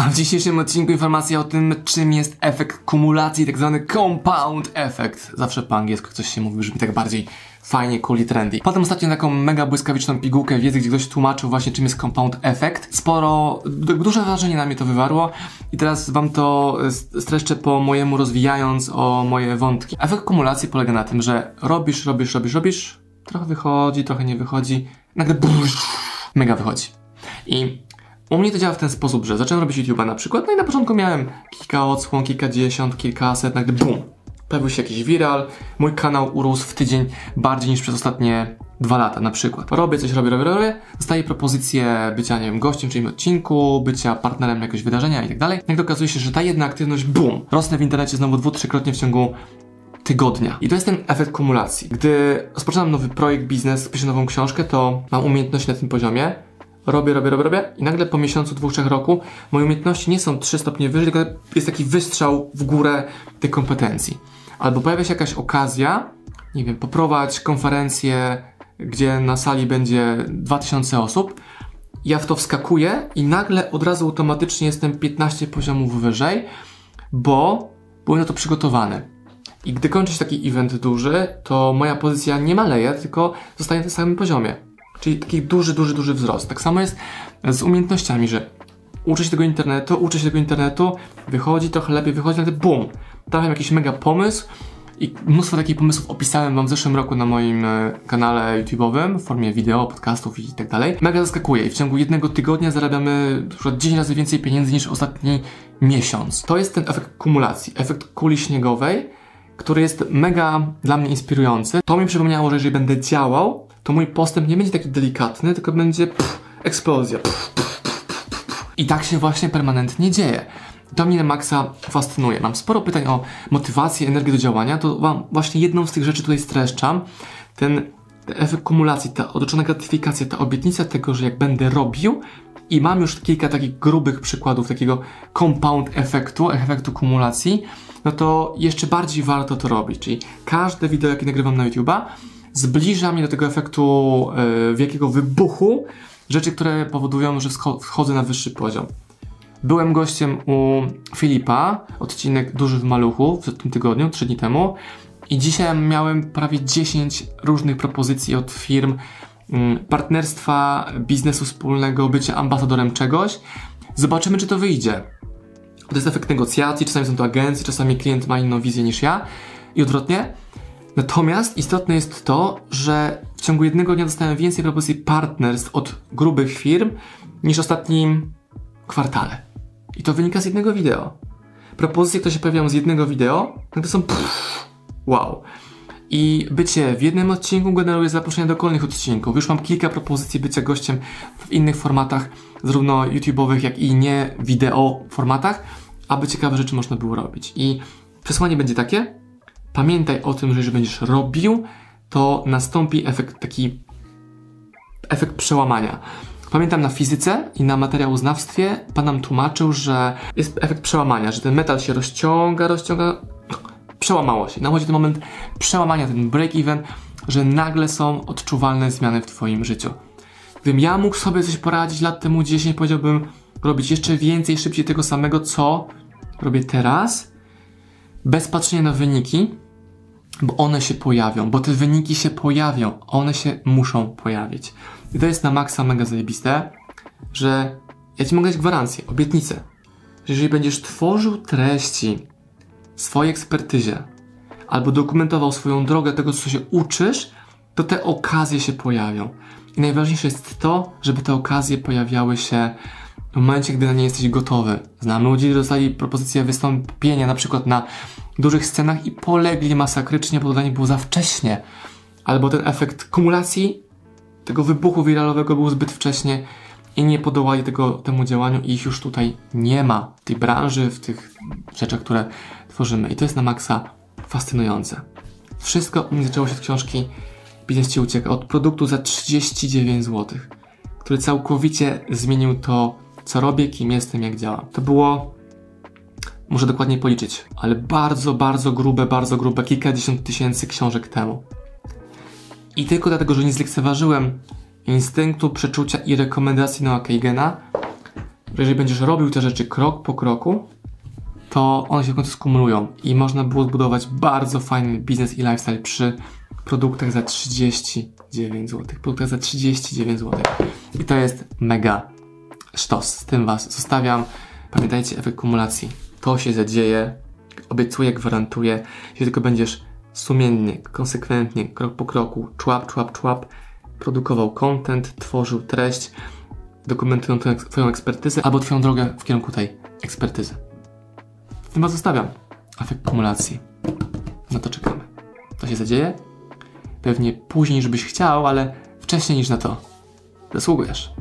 A w dzisiejszym odcinku informacja o tym, czym jest efekt kumulacji, tak zwany compound effect. Zawsze po angielsku coś się mówi, brzmi tak bardziej fajnie, cool i trendy. Potem ostatnio taką mega błyskawiczną pigułkę wiedzy, gdzie ktoś tłumaczył właśnie czym jest compound effect. Sporo, duże wrażenie na mnie to wywarło i teraz wam to streszczę po mojemu rozwijając o moje wątki. Efekt kumulacji polega na tym, że robisz, robisz, robisz, robisz, trochę wychodzi, trochę nie wychodzi, nagle brrr, mega wychodzi. I u mnie to działa w ten sposób, że zacząłem robić YouTube'a na przykład, no i na początku miałem kilka odsłon, kilkadziesiąt, kilkaset, nagle BUM! Pojawił się jakiś viral, mój kanał urósł w tydzień bardziej niż przez ostatnie dwa lata na przykład. Robię coś, robię, robię, robię, dostaję propozycję bycia, nie wiem, gościem w czyimś odcinku, bycia partnerem jakiegoś wydarzenia i tak dalej. Nagle okazuje się, że ta jedna aktywność, BUM! Rosnę w internecie znowu dwu, trzykrotnie w ciągu tygodnia. I to jest ten efekt kumulacji. Gdy rozpoczynam nowy projekt, biznes, piszę nową książkę, to mam umiejętności na tym poziomie, robię, robię, robię, robię i nagle po miesiącu, dwóch, trzech roku moje umiejętności nie są trzy stopnie wyżej, tylko jest taki wystrzał w górę tych kompetencji. Albo pojawia się jakaś okazja, nie wiem, poprowadź konferencję, gdzie na sali będzie 2000 osób, ja w to wskakuję i nagle od razu automatycznie jestem 15 poziomów wyżej, bo byłem na to przygotowany. I gdy kończy się taki event duży, to moja pozycja nie maleje, tylko zostaje na tym samym poziomie. Czyli taki duży, duży, duży wzrost. Tak samo jest z umiejętnościami, że uczę się tego internetu, uczę się tego internetu, wychodzi trochę lepiej, wychodzi, ale bum, trafiam jakiś mega pomysł i mnóstwo takich pomysłów opisałem wam w zeszłym roku na moim e, kanale YouTube'owym w formie wideo, podcastów i tak dalej. Mega zaskakuje i w ciągu jednego tygodnia zarabiamy na przykład 10 razy więcej pieniędzy niż ostatni miesiąc. To jest ten efekt kumulacji, efekt kuli śniegowej, który jest mega dla mnie inspirujący. To mi przypomniało, że jeżeli będę działał, to mój postęp nie będzie taki delikatny, tylko będzie pff, eksplozja. Pff, pff, I tak się właśnie permanentnie dzieje. To mnie na maksa fascynuje. Mam sporo pytań o motywację, energię do działania, to wam właśnie jedną z tych rzeczy tutaj streszczam. Ten, efekt kumulacji, ta otoczona gratyfikacja, ta obietnica tego, że jak będę robił, i mam już kilka takich grubych przykładów takiego compound efektu, efektu kumulacji, no to jeszcze bardziej warto to robić. Czyli każde wideo, jakie nagrywam na YouTube'a, zbliża mnie do tego efektu yy, wielkiego wybuchu, rzeczy, które powodują, że wchodzę na wyższy poziom. Byłem gościem u Filipa, odcinek Duży w Maluchu w tym tygodniu, trzy dni temu. I dzisiaj miałem prawie 10 różnych propozycji od firm mm, partnerstwa, biznesu wspólnego, bycia ambasadorem czegoś. Zobaczymy, czy to wyjdzie. To jest efekt negocjacji, czasami są to agencje, czasami klient ma inną wizję niż ja i odwrotnie. Natomiast istotne jest to, że w ciągu jednego dnia dostałem więcej propozycji partnerstw od grubych firm niż w ostatnim kwartale. I to wynika z jednego wideo. Propozycje, które się pojawiają z jednego wideo, no to są pff, wow. I bycie w jednym odcinku generuje zaproszenia do kolejnych odcinków. Już mam kilka propozycji bycia gościem w innych formatach, zarówno YouTube'owych, jak i nie wideo formatach, aby ciekawe rzeczy można było robić. I przesłanie będzie takie, pamiętaj o tym, że jeżeli będziesz robił, to nastąpi efekt taki efekt przełamania. Pamiętam na fizyce i na materiałoznawstwie pan nam tłumaczył, że jest efekt przełamania, że ten metal się rozciąga, rozciąga, przełamało się. Nachodzi ten moment przełamania, ten break-even, że nagle są odczuwalne zmiany w twoim życiu. Gdybym ja mógł sobie coś poradzić lat temu 10, powiedziałbym robić jeszcze więcej, szybciej tego samego, co robię teraz, bez patrzenia na wyniki, bo one się pojawią, bo te wyniki się pojawią, one się muszą pojawić. I to jest na maksa mega zajebiste, że ja ci mogę dać gwarancję, obietnicę, że jeżeli będziesz tworzył treści swojej ekspertyzie albo dokumentował swoją drogę tego, co się uczysz, to te okazje się pojawią. I najważniejsze jest to, żeby te okazje pojawiały się w momencie, gdy na nie jesteś gotowy. Znam ludzi, którzy dostali propozycję wystąpienia na przykład na dużych scenach i polegli masakrycznie, bo to nie było za wcześnie. Albo ten efekt kumulacji tego wybuchu wiralowego był zbyt wcześnie i nie podołali tego, temu działaniu i ich już tutaj nie ma w tej branży, w tych rzeczach, które tworzymy. I to jest na maksa fascynujące. Wszystko u mnie zaczęło się od książki Biznes Ci Ucieka, od produktu za 39 zł, który całkowicie zmienił to, co robię, kim jestem, jak działam. To było, muszę dokładnie policzyć, ale bardzo, bardzo grube, bardzo grube, kilkadziesiąt tysięcy książek temu. I tylko dlatego, że nie zlekceważyłem instynktu, przeczucia i rekomendacji Noah Kagena, Bo jeżeli będziesz robił te rzeczy krok po kroku, to one się w końcu skumulują i można było zbudować bardzo fajny biznes i lifestyle przy produktach za 39 zł. Produktach za 39 zł. I to jest mega sztos. Z tym Was zostawiam. Pamiętajcie efekt kumulacji. To się zadzieje. Obiecuję, gwarantuję. Jeśli tylko będziesz sumiennie, konsekwentnie, krok po kroku, człap, człap, człap, produkował content, tworzył treść, dokumentują twoją, ekspertyzę albo Twoją drogę w kierunku tej ekspertyzy. Z tym Was zostawiam. Efekt kumulacji. Na to czekamy. To się zadzieje? Pewnie później, żebyś chciał, ale wcześniej niż na to. Zasługujesz.